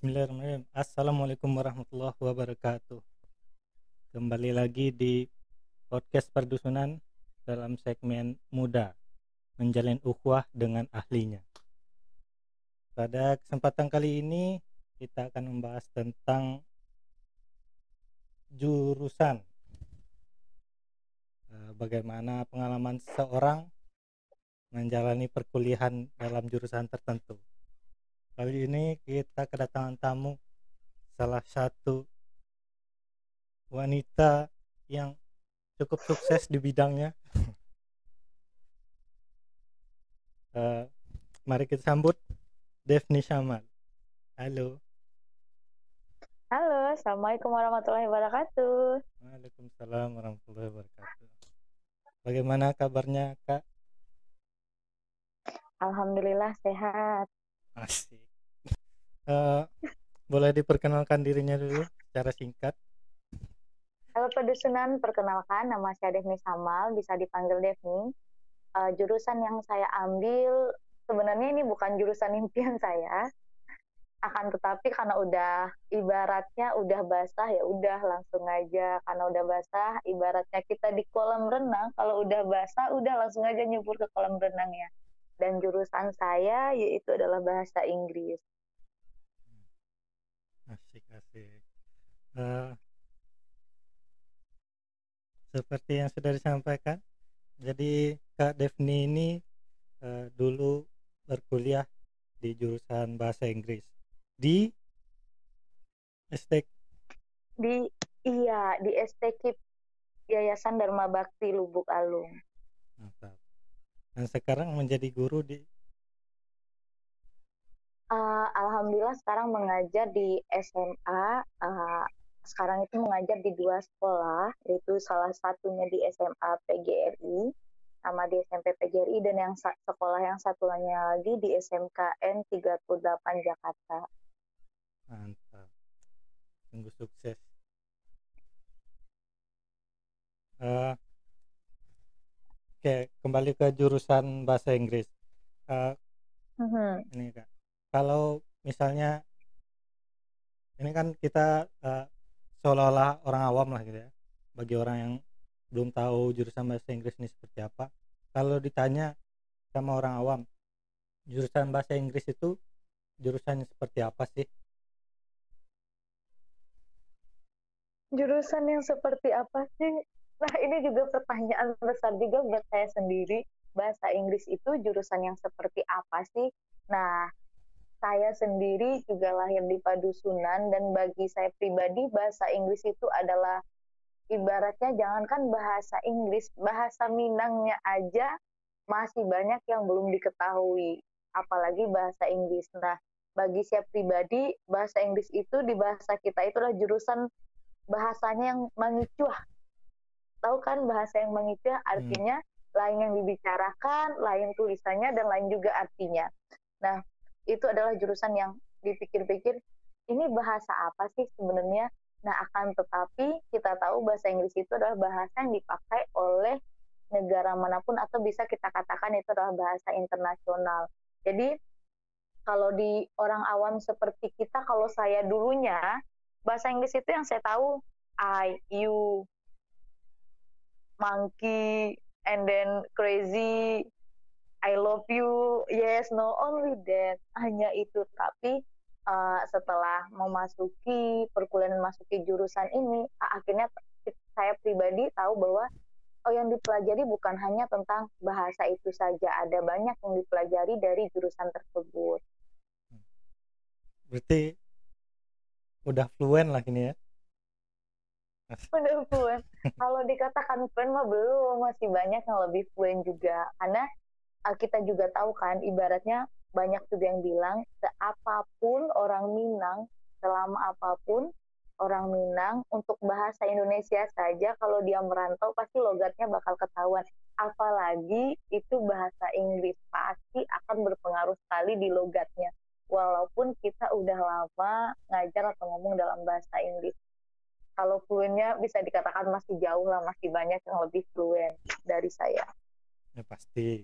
Bismillahirrahmanirrahim. Assalamualaikum warahmatullahi wabarakatuh. Kembali lagi di podcast perdusunan dalam segmen muda menjalin ukhuwah dengan ahlinya. Pada kesempatan kali ini kita akan membahas tentang jurusan. Eh, Bagaimana pengalaman seseorang menjalani perkuliahan dalam jurusan tertentu. Kali ini kita kedatangan tamu salah satu wanita yang cukup sukses di bidangnya. Eh, mari kita sambut Devni Shamal. Halo. Halo, Assalamualaikum warahmatullahi wabarakatuh. Waalaikumsalam warahmatullahi wabarakatuh. Bagaimana kabarnya Kak? Alhamdulillah sehat. Asik. Eh, boleh diperkenalkan dirinya dulu secara singkat? Halo Pedusunan, perkenalkan nama saya Devni Samal, bisa dipanggil Devni. Eh, jurusan yang saya ambil, sebenarnya ini bukan jurusan impian saya, akan tetapi karena udah ibaratnya udah basah ya udah langsung aja karena udah basah ibaratnya kita di kolam renang kalau udah basah udah langsung aja nyebur ke kolam renang ya dan jurusan saya yaitu adalah bahasa Inggris Asik asik. Eh, seperti yang sudah disampaikan, jadi Kak Devni ini eh, dulu berkuliah di jurusan bahasa Inggris di STEK di iya di STKIP Yayasan Dharma Bakti Lubuk Alung. Mantap. Dan sekarang menjadi guru di Uh, Alhamdulillah sekarang mengajar di SMA. Uh, sekarang itu mengajar di dua sekolah, yaitu salah satunya di SMA PGRI sama di SMP PGRI dan yang sekolah yang satunya lagi di SMKN 38 Jakarta. mantap. Sungguh sukses. Eh, Oke, kembali ke jurusan bahasa Inggris. Eh, Mhm. ini kak kalau misalnya ini kan kita eh, seolah-olah orang awam lah gitu ya bagi orang yang belum tahu jurusan bahasa Inggris ini seperti apa kalau ditanya sama orang awam jurusan bahasa Inggris itu jurusan seperti apa sih Jurusan yang seperti apa sih? Nah, ini juga pertanyaan besar juga buat saya sendiri. Bahasa Inggris itu jurusan yang seperti apa sih? Nah, saya sendiri juga lahir di padusunan dan bagi saya pribadi bahasa Inggris itu adalah ibaratnya jangankan bahasa Inggris, bahasa Minangnya aja masih banyak yang belum diketahui, apalagi bahasa Inggris. Nah, bagi saya pribadi, bahasa Inggris itu di bahasa kita itu adalah jurusan bahasanya yang mengicuah. Tahu kan bahasa yang mengicuah artinya lain yang dibicarakan, lain tulisannya, dan lain juga artinya. Nah, itu adalah jurusan yang dipikir-pikir, ini bahasa apa sih sebenarnya? Nah, akan tetapi kita tahu bahasa Inggris itu adalah bahasa yang dipakai oleh negara mana pun atau bisa kita katakan itu adalah bahasa internasional. Jadi, kalau di orang awam seperti kita, kalau saya dulunya, bahasa Inggris itu yang saya tahu I, you, monkey, and then crazy, I love you, yes, no, only that, hanya itu. Tapi uh, setelah memasuki perkuliahan memasuki jurusan ini, akhirnya saya pribadi tahu bahwa oh yang dipelajari bukan hanya tentang bahasa itu saja, ada banyak yang dipelajari dari jurusan tersebut. berarti udah fluent lah ini ya Udah fluent. Kalau dikatakan fluent mah belum, masih banyak yang lebih fluent juga. Karena uh, kita juga tahu kan, ibaratnya banyak juga yang bilang, seapapun orang Minang, selama apa pun orang Minang, untuk bahasa Indonesia saja, kalau dia merantau, pasti logatnya bakal ketahuan. Apalagi itu bahasa Inggris, pasti akan berpengaruh sekali di logatnya. Walaupun kita udah lama ngajar atau ngomong dalam bahasa Inggris kalau fluentnya bisa dikatakan masih jauh lah, masih banyak yang lebih fluent dari saya. ya pasti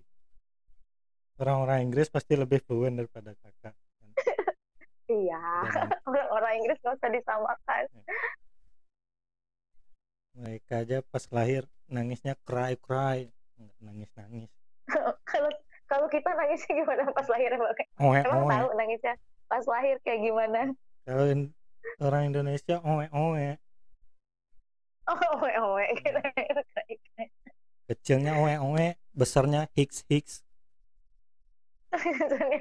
orang-orang Inggris pasti lebih fluent daripada kakak Iya, orang-orang Inggris nggak usah disamakan. Mereka aja pas lahir nangisnya cry cry, nggak nangis nangis. Kalau kalau kita nangisnya gimana pas lahir Bang? Oe Emang oe. tahu nangisnya pas lahir kayak gimana? Kalau in- orang Indonesia oe oe. Oh, oe oe. Kecilnya oe oe, besarnya hiks hiks. Sebenarnya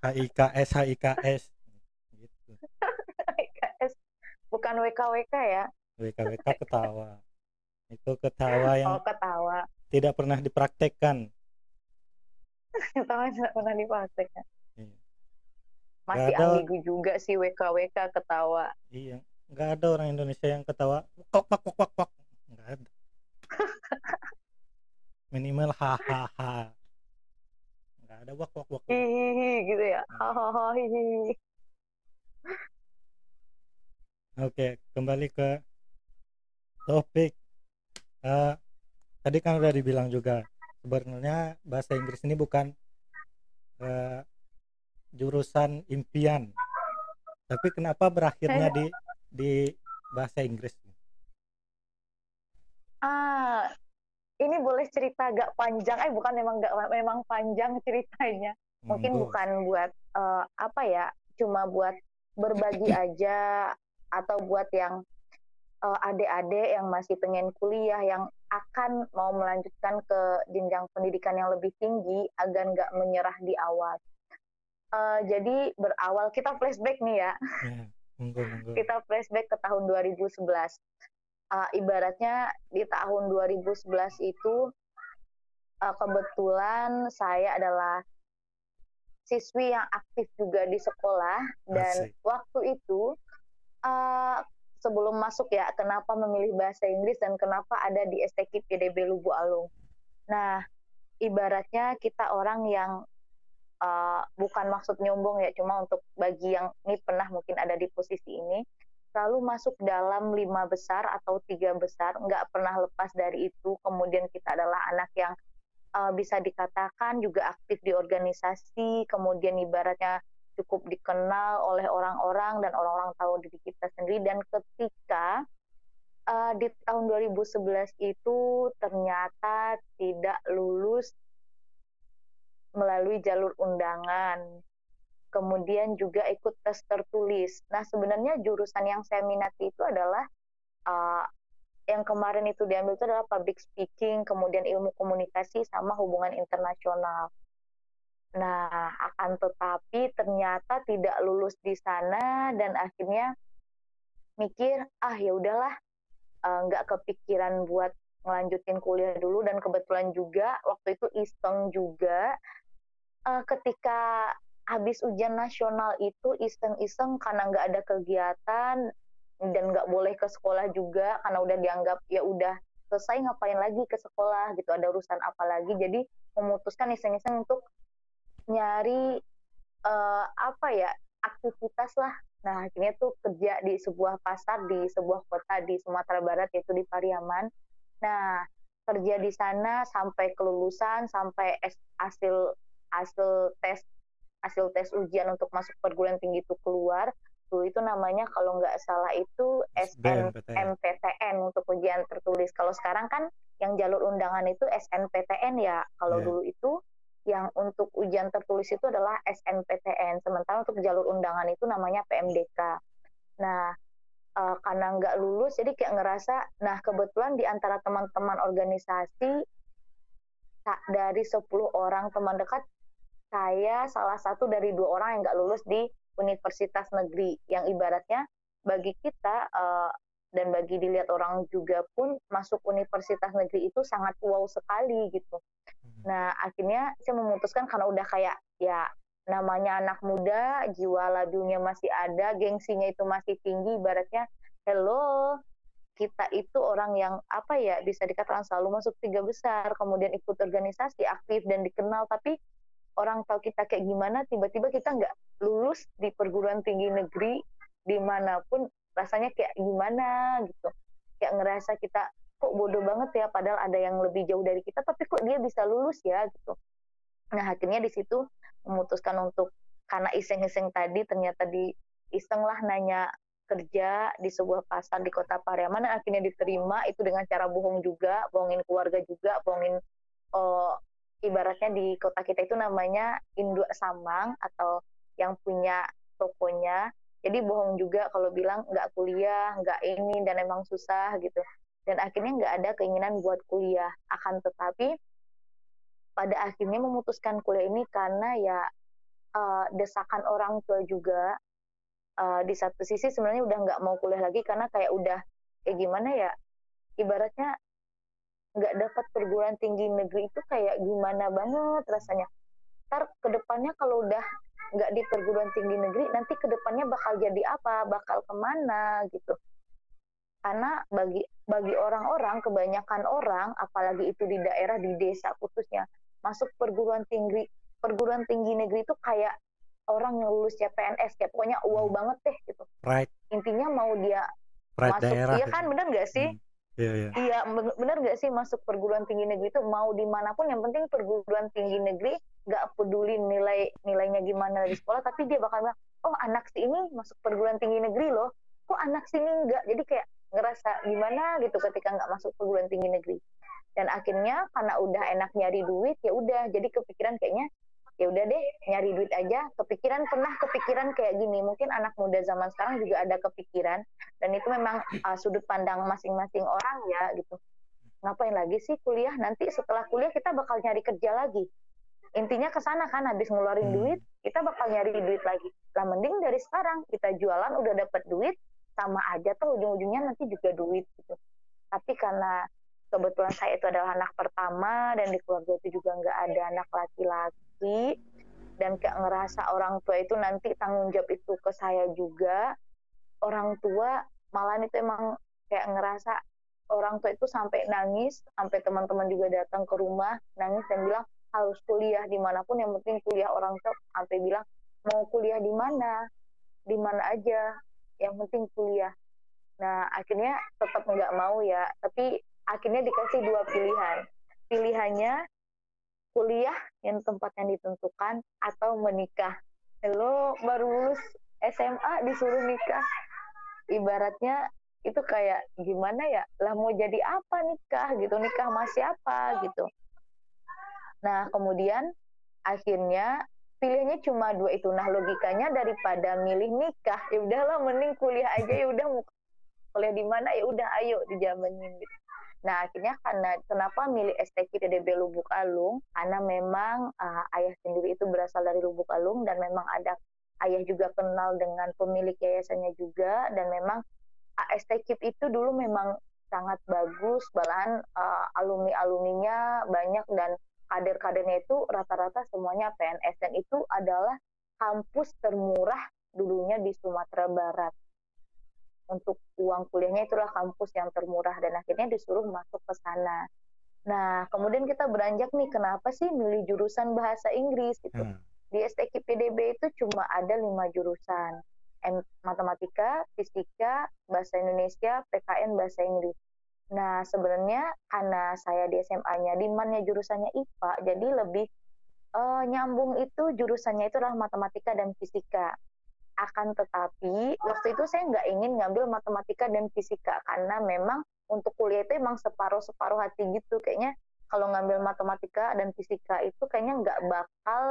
H I K S H I K S. Gitu. XS. Bukan WKWK ya? WK WK ketawa. Itu ketawa yang Oh, ketawa. tidak pernah dipraktekkan. Ketawa tidak pernah dipraktekkan. Iya. Masih ada- ambigu juga sih WKWK ketawa. Iya, nggak ada orang Indonesia yang ketawa kok kok kok kok kok nggak ada. Minimal hahaha. Nggak ada wak wak wak. Hihihi gitu ya. Hahaha hihihi. Oke, kembali ke topik. Eh, tadi kan udah dibilang juga sebenarnya bahasa Inggris ini bukan eh, jurusan impian, tapi kenapa berakhirnya di di bahasa Inggris? Ah, ini boleh cerita agak panjang. Eh bukan memang nggak memang panjang ceritanya. Mungkin Monggo. bukan buat eh, apa ya, cuma buat berbagi aja atau buat yang eh, adik-adik yang masih pengen kuliah yang akan mau melanjutkan ke jenjang pendidikan yang lebih tinggi agar nggak menyerah di awal. Eh, jadi berawal kita flashback nih ya Ya, monggo monggo. kita flashback ke tahun 2011. Uh, ibaratnya di tahun 2011 itu uh, kebetulan saya adalah siswi yang aktif juga di sekolah dan Asik. waktu itu uh, sebelum masuk ya kenapa memilih bahasa Inggris dan kenapa ada di STK PDB Lubu Alung. Nah, ibaratnya kita orang yang uh, bukan maksud nyombong ya, cuma untuk bagi yang ini pernah mungkin ada di posisi ini, selalu masuk dalam lima besar atau tiga besar, nggak pernah lepas dari itu. Kemudian kita adalah anak yang uh, bisa dikatakan juga aktif di organisasi, kemudian ibaratnya cukup dikenal oleh orang-orang dan orang-orang tahu diri kita sendiri. Dan ketika uh, di tahun 2011 itu ternyata tidak lulus melalui jalur undangan. Kemudian juga ikut tes tertulis. Nah, sebenarnya jurusan yang saya minati itu adalah uh, yang kemarin itu diambil itu adalah public speaking, kemudian ilmu komunikasi sama hubungan internasional. Nah, akan tetapi ternyata tidak lulus di sana dan akhirnya mikir, ah ya udahlah, uh, nggak kepikiran buat ngelanjutin kuliah dulu dan kebetulan juga waktu itu iseng juga uh, ketika habis ujian nasional itu iseng-iseng karena nggak ada kegiatan dan nggak boleh ke sekolah juga karena udah dianggap ya udah selesai ngapain lagi ke sekolah gitu ada urusan apa lagi. Jadi memutuskan iseng-iseng untuk nyari uh, apa ya aktivitas lah. Nah akhirnya tuh kerja di sebuah pasar di sebuah kota di Sumatera Barat yaitu di Pariaman. Nah kerja di sana sampai kelulusan sampai hasil hasil tes hasil tes ujian untuk masuk perguruan tinggi itu keluar dulu itu namanya kalau nggak salah itu SNMPTN untuk ujian tertulis. Kalau sekarang kan yang jalur undangan itu SNPTN ya. Kalau Yeah. dulu itu yang untuk ujian tertulis itu adalah SNPTN sementara untuk jalur undangan itu namanya PMDK nah eh, karena nggak lulus jadi kayak ngerasa nah kebetulan di antara teman-teman organisasi tak dari 10 orang teman dekat saya salah satu dari dua orang yang nggak lulus di universitas negeri yang ibaratnya bagi kita eh, dan bagi dilihat orang juga pun masuk universitas negeri itu sangat wow sekali gitu. Nah akhirnya saya memutuskan karena udah kayak ya namanya anak muda, jiwa labilnya masih ada, gengsinya itu masih tinggi, ibaratnya hello kita itu orang yang apa ya bisa dikatakan selalu masuk tiga besar, kemudian ikut organisasi aktif dan dikenal, tapi orang tahu kita kayak gimana, tiba-tiba kita nggak lulus di perguruan tinggi negeri di mana pun rasanya kayak gimana gitu, kayak ngerasa kita kok bodoh banget ya, padahal ada yang lebih jauh dari kita, tapi kok dia bisa lulus ya gitu. Nah akhirnya di situ memutuskan untuk karena iseng-iseng tadi ternyata di iseng lah nanya kerja di sebuah pasar di kota Pariaman akhirnya diterima itu dengan cara bohong juga bohongin keluarga juga bohongin oh, ibaratnya di kota kita itu namanya induk samang atau yang punya tokonya. Jadi bohong juga kalau bilang nggak kuliah nggak ini dan emang susah gitu. Dan akhirnya nggak ada keinginan buat kuliah. Akan tetapi pada akhirnya memutuskan kuliah ini karena ya uh, desakan orang tua juga uh, di satu sisi sebenarnya udah nggak mau kuliah lagi karena kayak udah kayak gimana ya ibaratnya nggak dapat perguruan tinggi negeri itu kayak gimana banget rasanya ntar ke depannya kalau udah nggak di perguruan tinggi negeri nanti ke depannya bakal jadi apa bakal ke mana gitu karena bagi bagi orang-orang kebanyakan orang apalagi itu di daerah di desa khususnya masuk perguruan tinggi perguruan tinggi negeri itu kayak orang yang lulus CPNS kayak pokoknya wow hmm. banget deh gitu. Right. Intinya mau dia right masuk daerah, iya kan bener gak sih? Hmm. Iya, iya. Iya, bener gak sih masuk perguruan tinggi negeri itu? Mau di mana pun yang penting perguruan tinggi negeri gak peduli nilai nilainya gimana di sekolah tapi dia bakal bilang oh anak si ini masuk perguruan tinggi negeri loh. Kok anak sini enggak jadi kayak ngerasa gimana gitu ketika nggak masuk perguruan tinggi negeri. Dan akhirnya karena udah enak nyari duit ya udah. Jadi kepikiran kayaknya ya udah deh nyari duit aja. Kepikiran pernah kepikiran kayak gini. Mungkin anak muda zaman sekarang juga ada kepikiran. Dan itu memang uh, sudut pandang masing-masing orang ya gitu. Ngapain lagi sih kuliah? Nanti setelah kuliah kita bakal nyari kerja lagi. Intinya ke sana kan habis ngeluarin hmm. duit kita bakal nyari duit lagi. Lah mending dari sekarang kita jualan udah dapat duit sama aja tuh ujung-ujungnya nanti juga duit gitu. Tapi karena kebetulan saya itu adalah anak pertama dan di keluarga itu juga nggak ada anak laki-laki lagi dan kayak ngerasa orang tua itu nanti tanggung jawab itu ke saya juga orang tua malah itu emang kayak ngerasa orang tua itu sampai nangis sampai teman-teman juga datang ke rumah nangis dan bilang harus kuliah di mana pun yang penting kuliah orang tua sampai bilang mau kuliah di mana? Di mana aja yang penting kuliah. Nah akhirnya tetap nggak mau ya tapi akhirnya dikasih dua pilihan. Pilihannya kuliah yang tempat yang ditentukan atau menikah. Lo baru lulus SMA disuruh nikah. Ibaratnya itu kayak gimana ya? Lah mau jadi apa nikah gitu? Nikah sama siapa gitu. Nah, kemudian akhirnya pilihannya cuma dua itu. Nah, logikanya daripada milih nikah, ya udahlah mending kuliah aja ya udah mau kuliah di mana ya udah ayo dijamanin gitu. Nah, akhirnya karena kenapa milih STQ PDB Lubuk Alung? Karena memang uh, ayah sendiri itu berasal dari Lubuk Alung dan memang ada ayah juga kenal dengan pemilik yayasannya juga dan memang STQ itu dulu memang sangat bagus, bahkan uh, alumni-alumninya banyak dan kader-kadernya itu rata-rata semuanya PNS dan itu adalah kampus termurah dulunya di Sumatera Barat untuk uang kuliahnya itulah kampus yang termurah dan akhirnya disuruh masuk ke sana. Nah, kemudian kita beranjak nih, kenapa sih milih jurusan bahasa Inggris gitu? Hmm. Di STK PDB itu cuma ada lima jurusan, M matematika, fisika, bahasa Indonesia, PKN bahasa Inggris. Nah, sebenarnya karena saya di SMA-nya, di mana jurusannya IPA, jadi lebih uh, nyambung itu jurusannya itu adalah matematika dan fisika akan tetapi waktu itu saya nggak ingin ngambil matematika dan fisika karena memang untuk kuliah itu emang separuh-separuh hati gitu. Kayaknya kalau ngambil matematika dan fisika itu kayaknya nggak bakal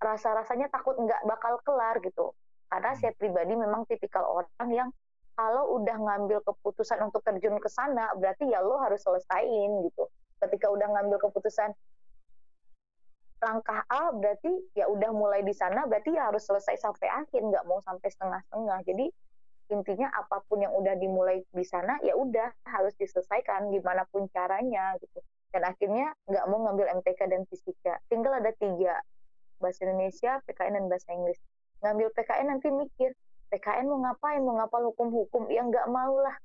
rasa-rasanya takut nggak bakal kelar gitu. Karena saya pribadi memang tipikal orang yang kalau udah ngambil keputusan untuk terjun ke sana berarti ya lo harus selesaiin gitu. Ketika udah ngambil keputusan langkah A berarti ya udah mulai di sana berarti ya harus selesai sampai akhir nggak mau sampai setengah-setengah. Jadi intinya apa pun yang udah dimulai di sana ya udah harus diselesaikan gimana pun caranya gitu. Dan akhirnya nggak mau ngambil MTK dan fisika. Tinggal ada tiga bahasa Indonesia PKN dan bahasa Inggris. Ngambil PKN nanti mikir PKN mau ngapain mau ngapal hukum-hukum? Ya nggak mau lah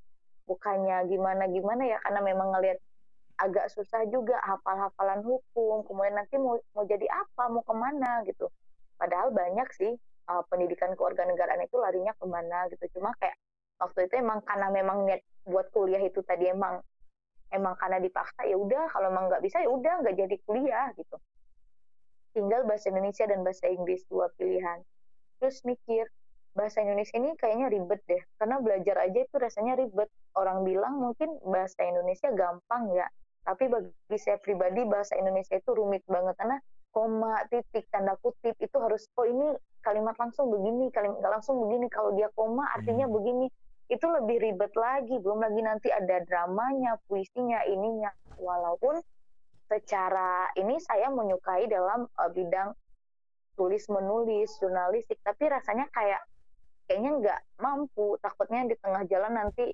bukannya gimana gimana ya karena memang ngelihat agak susah juga hafal-hafalan hukum kemudian nanti mau mau jadi apa mau ke mana gitu. Padahal banyak sih uh, pendidikan kewarganegaraan itu larinya ke mana gitu. Cuma kayak waktu itu emang karena memang niat buat kuliah itu tadi emang emang karena dipaksa ya udah kalau emang nggak bisa ya udah nggak jadi kuliah gitu. Tinggal bahasa Indonesia dan bahasa Inggris dua pilihan. Terus mikir bahasa Indonesia ini kayaknya ribet deh karena belajar aja itu rasanya ribet. Orang bilang mungkin bahasa Indonesia gampang ya tapi bagi saya pribadi bahasa Indonesia itu rumit banget. Karena koma titik tanda kutip itu harus oh ini kalimat langsung begini kalimat langsung begini. Kalau dia koma artinya hmm. begini. Itu lebih ribet lagi. Belum lagi nanti ada dramanya puisinya ininya. Walaupun secara ini saya menyukai dalam uh, bidang tulis menulis jurnalistik. Tapi rasanya kayak kayaknya nggak mampu. Takutnya di tengah jalan nanti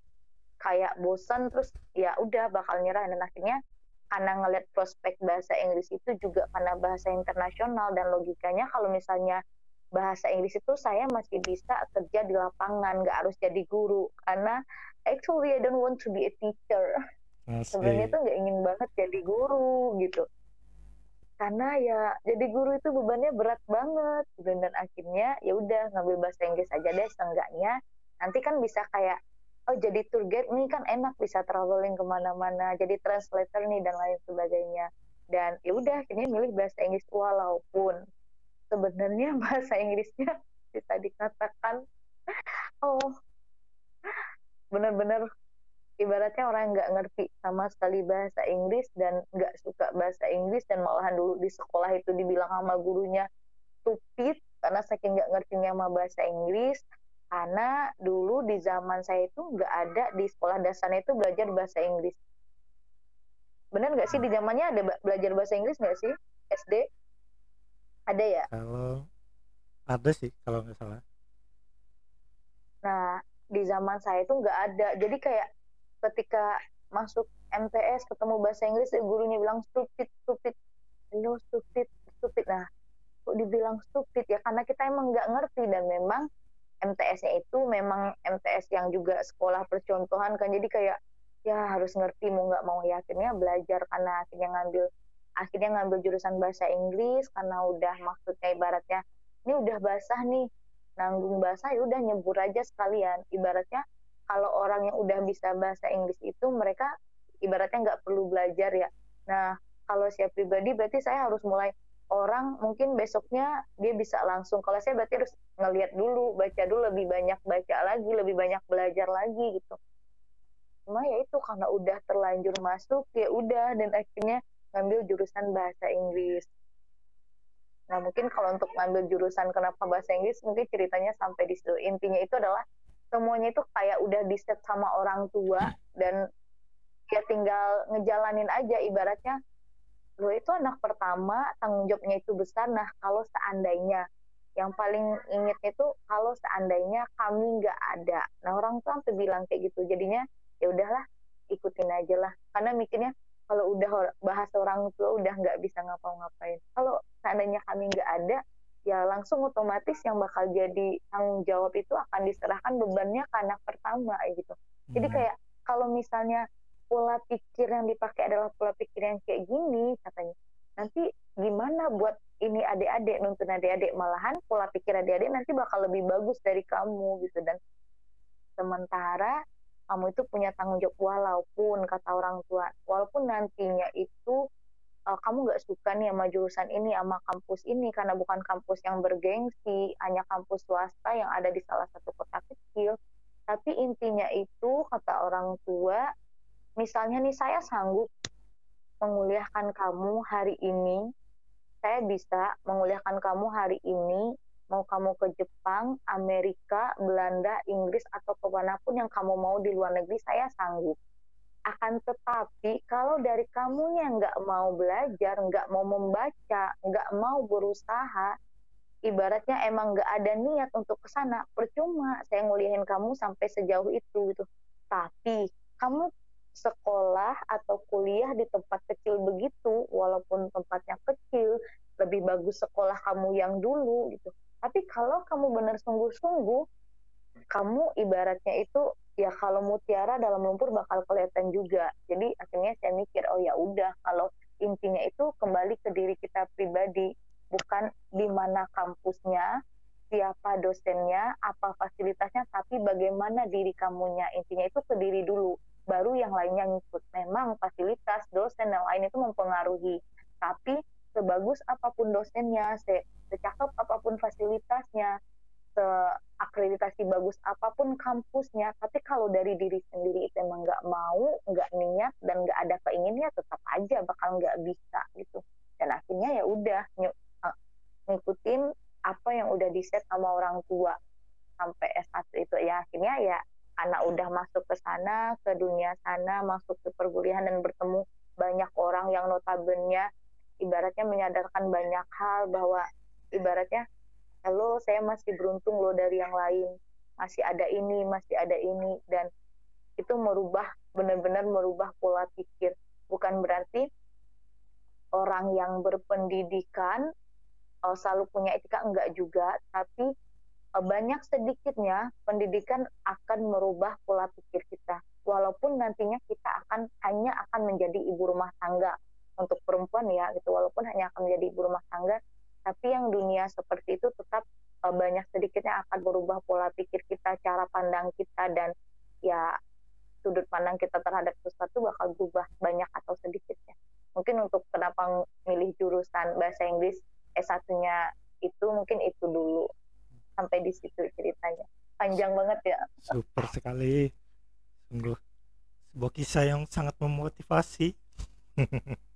kayak bosan terus ya udah bakal nyerah. Dan akhirnya karena ngeliat prospek bahasa Inggris itu juga karena bahasa internasional dan logikanya kalau misalnya bahasa Inggris itu saya masih bisa kerja di lapangan nggak harus jadi guru. Karena actually I don't want to be a teacher. Sebenarnya tuh nggak ingin banget jadi guru gitu. Karena ya jadi guru itu bebannya berat banget. Dan akhirnya ya udah ngambil bahasa Inggris aja deh seenggaknya. Nanti kan bisa kayak oh jadi tour guide nih kan enak bisa traveling ke mana-mana jadi translator nih dan lain sebagainya. Dan ya udah akhirnya milih bahasa Inggris walaupun sebenarnya bahasa Inggrisnya bisa dikatakan oh benar-benar ibaratnya orang nggak ngerti sama sekali bahasa Inggris dan nggak suka bahasa Inggris dan malahan dulu di sekolah itu dibilang sama gurunya stupid karena saking nggak ngertinya sama bahasa Inggris karena dulu di zaman saya itu nggak ada di sekolah dasarnya itu belajar bahasa Inggris. Benar nggak sih? Di zamannya ada belajar bahasa Inggris nggak sih? SD ada ya? Kalau ada sih kalau nggak salah. Nah di zaman saya itu nggak ada. Jadi kayak ketika masuk MTS ketemu bahasa Inggris gurunya bilang stupid stupid. Lo stupid stupid. Nah kok dibilang stupid ya? Karena kita emang nggak ngerti dan memang MTS-nya itu memang MTS yang juga sekolah percontohan kan jadi kayak ya harus ngerti mau nggak mau ya akhirnya belajar karena akhirnya ngambil akhirnya ngambil jurusan bahasa Inggris karena udah maksudnya ibaratnya ini udah basah nih nanggung basah ya udah nyebur aja sekalian ibaratnya kalau orang yang udah bisa bahasa Inggris itu mereka ibaratnya nggak perlu belajar ya. Nah, kalau saya pribadi berarti saya harus mulai orang mungkin besoknya dia bisa langsung. Kalau saya berarti harus ngelihat dulu, baca dulu lebih banyak baca lagi, lebih banyak belajar lagi gitu. Cuma ya itu karena udah terlanjur masuk ya udah dan akhirnya ngambil jurusan bahasa Inggris. Nah mungkin kalau untuk ngambil jurusan kenapa bahasa Inggris mungkin ceritanya sampai di situ. Intinya itu adalah semuanya itu kayak udah di set sama orang tua dan ya tinggal ngejalanin aja ibaratnya lo itu anak pertama tanggung jawabnya itu besar. Nah kalau seandainya yang paling inget itu kalau seandainya kami nggak ada. Nah orang tua sampai bilang kayak gitu. Jadinya ya udahlah ikutin aja lah. Karena mikirnya kalau udah bahas orang tua udah nggak bisa ngapa-ngapain. Kalau seandainya kami nggak ada ya langsung otomatis yang bakal jadi tanggung jawab itu akan diserahkan bebannya ke anak pertama gitu. Jadi hmm. kayak kalau misalnya pola pikir yang dipakai adalah pola pikir yang kayak gini katanya, nanti gimana buat ini adik-adik nuntun adik-adik? Malahan pola pikir adik-adik nanti bakal lebih bagus dari kamu gitu. Dan sementara kamu itu punya tanggung jawab walaupun kata orang tua walaupun nantinya itu uh, kamu nggak suka nih sama jurusan ini sama kampus ini karena bukan kampus yang bergengsi hanya kampus swasta yang ada di salah satu kota kecil. Tapi intinya itu kata orang tua misalnya nih saya sanggup menguliahkan kamu hari ini. Saya bisa menguliahkan kamu hari ini. Mau kamu ke Jepang, Amerika, Belanda, Inggris atau ke mana pun yang kamu mau di luar negeri saya sanggup. Akan tetapi kalau dari kamunya nggak mau belajar, nggak mau membaca, nggak mau berusaha, ibaratnya emang nggak ada niat untuk ke sana, percuma saya ngulihin kamu sampai sejauh itu gitu. Tapi kamu sekolah atau kuliah di tempat kecil begitu, walaupun tempatnya kecil, lebih bagus sekolah kamu yang dulu gitu. Tapi kalau kamu benar sungguh-sungguh, kamu ibaratnya itu ya kalau mutiara dalam lumpur bakal kelihatan juga. Jadi akhirnya saya mikir oh ya udah kalau intinya itu kembali ke diri kita pribadi, bukan di mana kampusnya, siapa dosennya, apa fasilitasnya, tapi bagaimana diri kamunya. Intinya itu ke diri dulu, baru yang lainnya ngikut. Memang fasilitas, dosen dan lain itu mempengaruhi, tapi sebagus apa pun dosennya se secakep apa pun fasilitasnya seakreditasi bagus apa pun kampusnya tapi kalau dari diri sendiri itu emang nggak mau nggak niat dan nggak ada keinginannya tetap aja bakal nggak bisa gitu. Dan akhirnya ya udah eh, ngikutin apa yang udah di set sama orang tua sampai S1 itu. Ya akhirnya ya anak udah masuk ke sana ke dunia sana masuk ke perkuliahan dan bertemu banyak orang yang notabene ibaratnya menyadarkan banyak hal bahwa ibaratnya halo saya masih beruntung loh dari yang lain. Masih ada ini masih ada ini. Dan itu merubah benar-benar merubah pola pikir. Bukan berarti orang yang berpendidikan uh, selalu punya etika enggak juga. Tapi banyak sedikitnya pendidikan akan merubah pola pikir kita. Walaupun nantinya kita akan hanya akan menjadi ibu rumah tangga untuk perempuan ya gitu. Walaupun hanya akan menjadi ibu rumah tangga tapi yang dunia seperti itu tetap uh, banyak sedikitnya akan berubah pola pikir kita cara pandang kita dan ya sudut pandang kita terhadap sesuatu bakal berubah banyak atau sedikitnya. Mungkin untuk kenapa milih jurusan bahasa Inggris S1-nya itu mungkin itu dulu sampai di situ ceritanya. Panjang banget ya. Super sekali. Sungguh sebuah kisah yang sangat memotivasi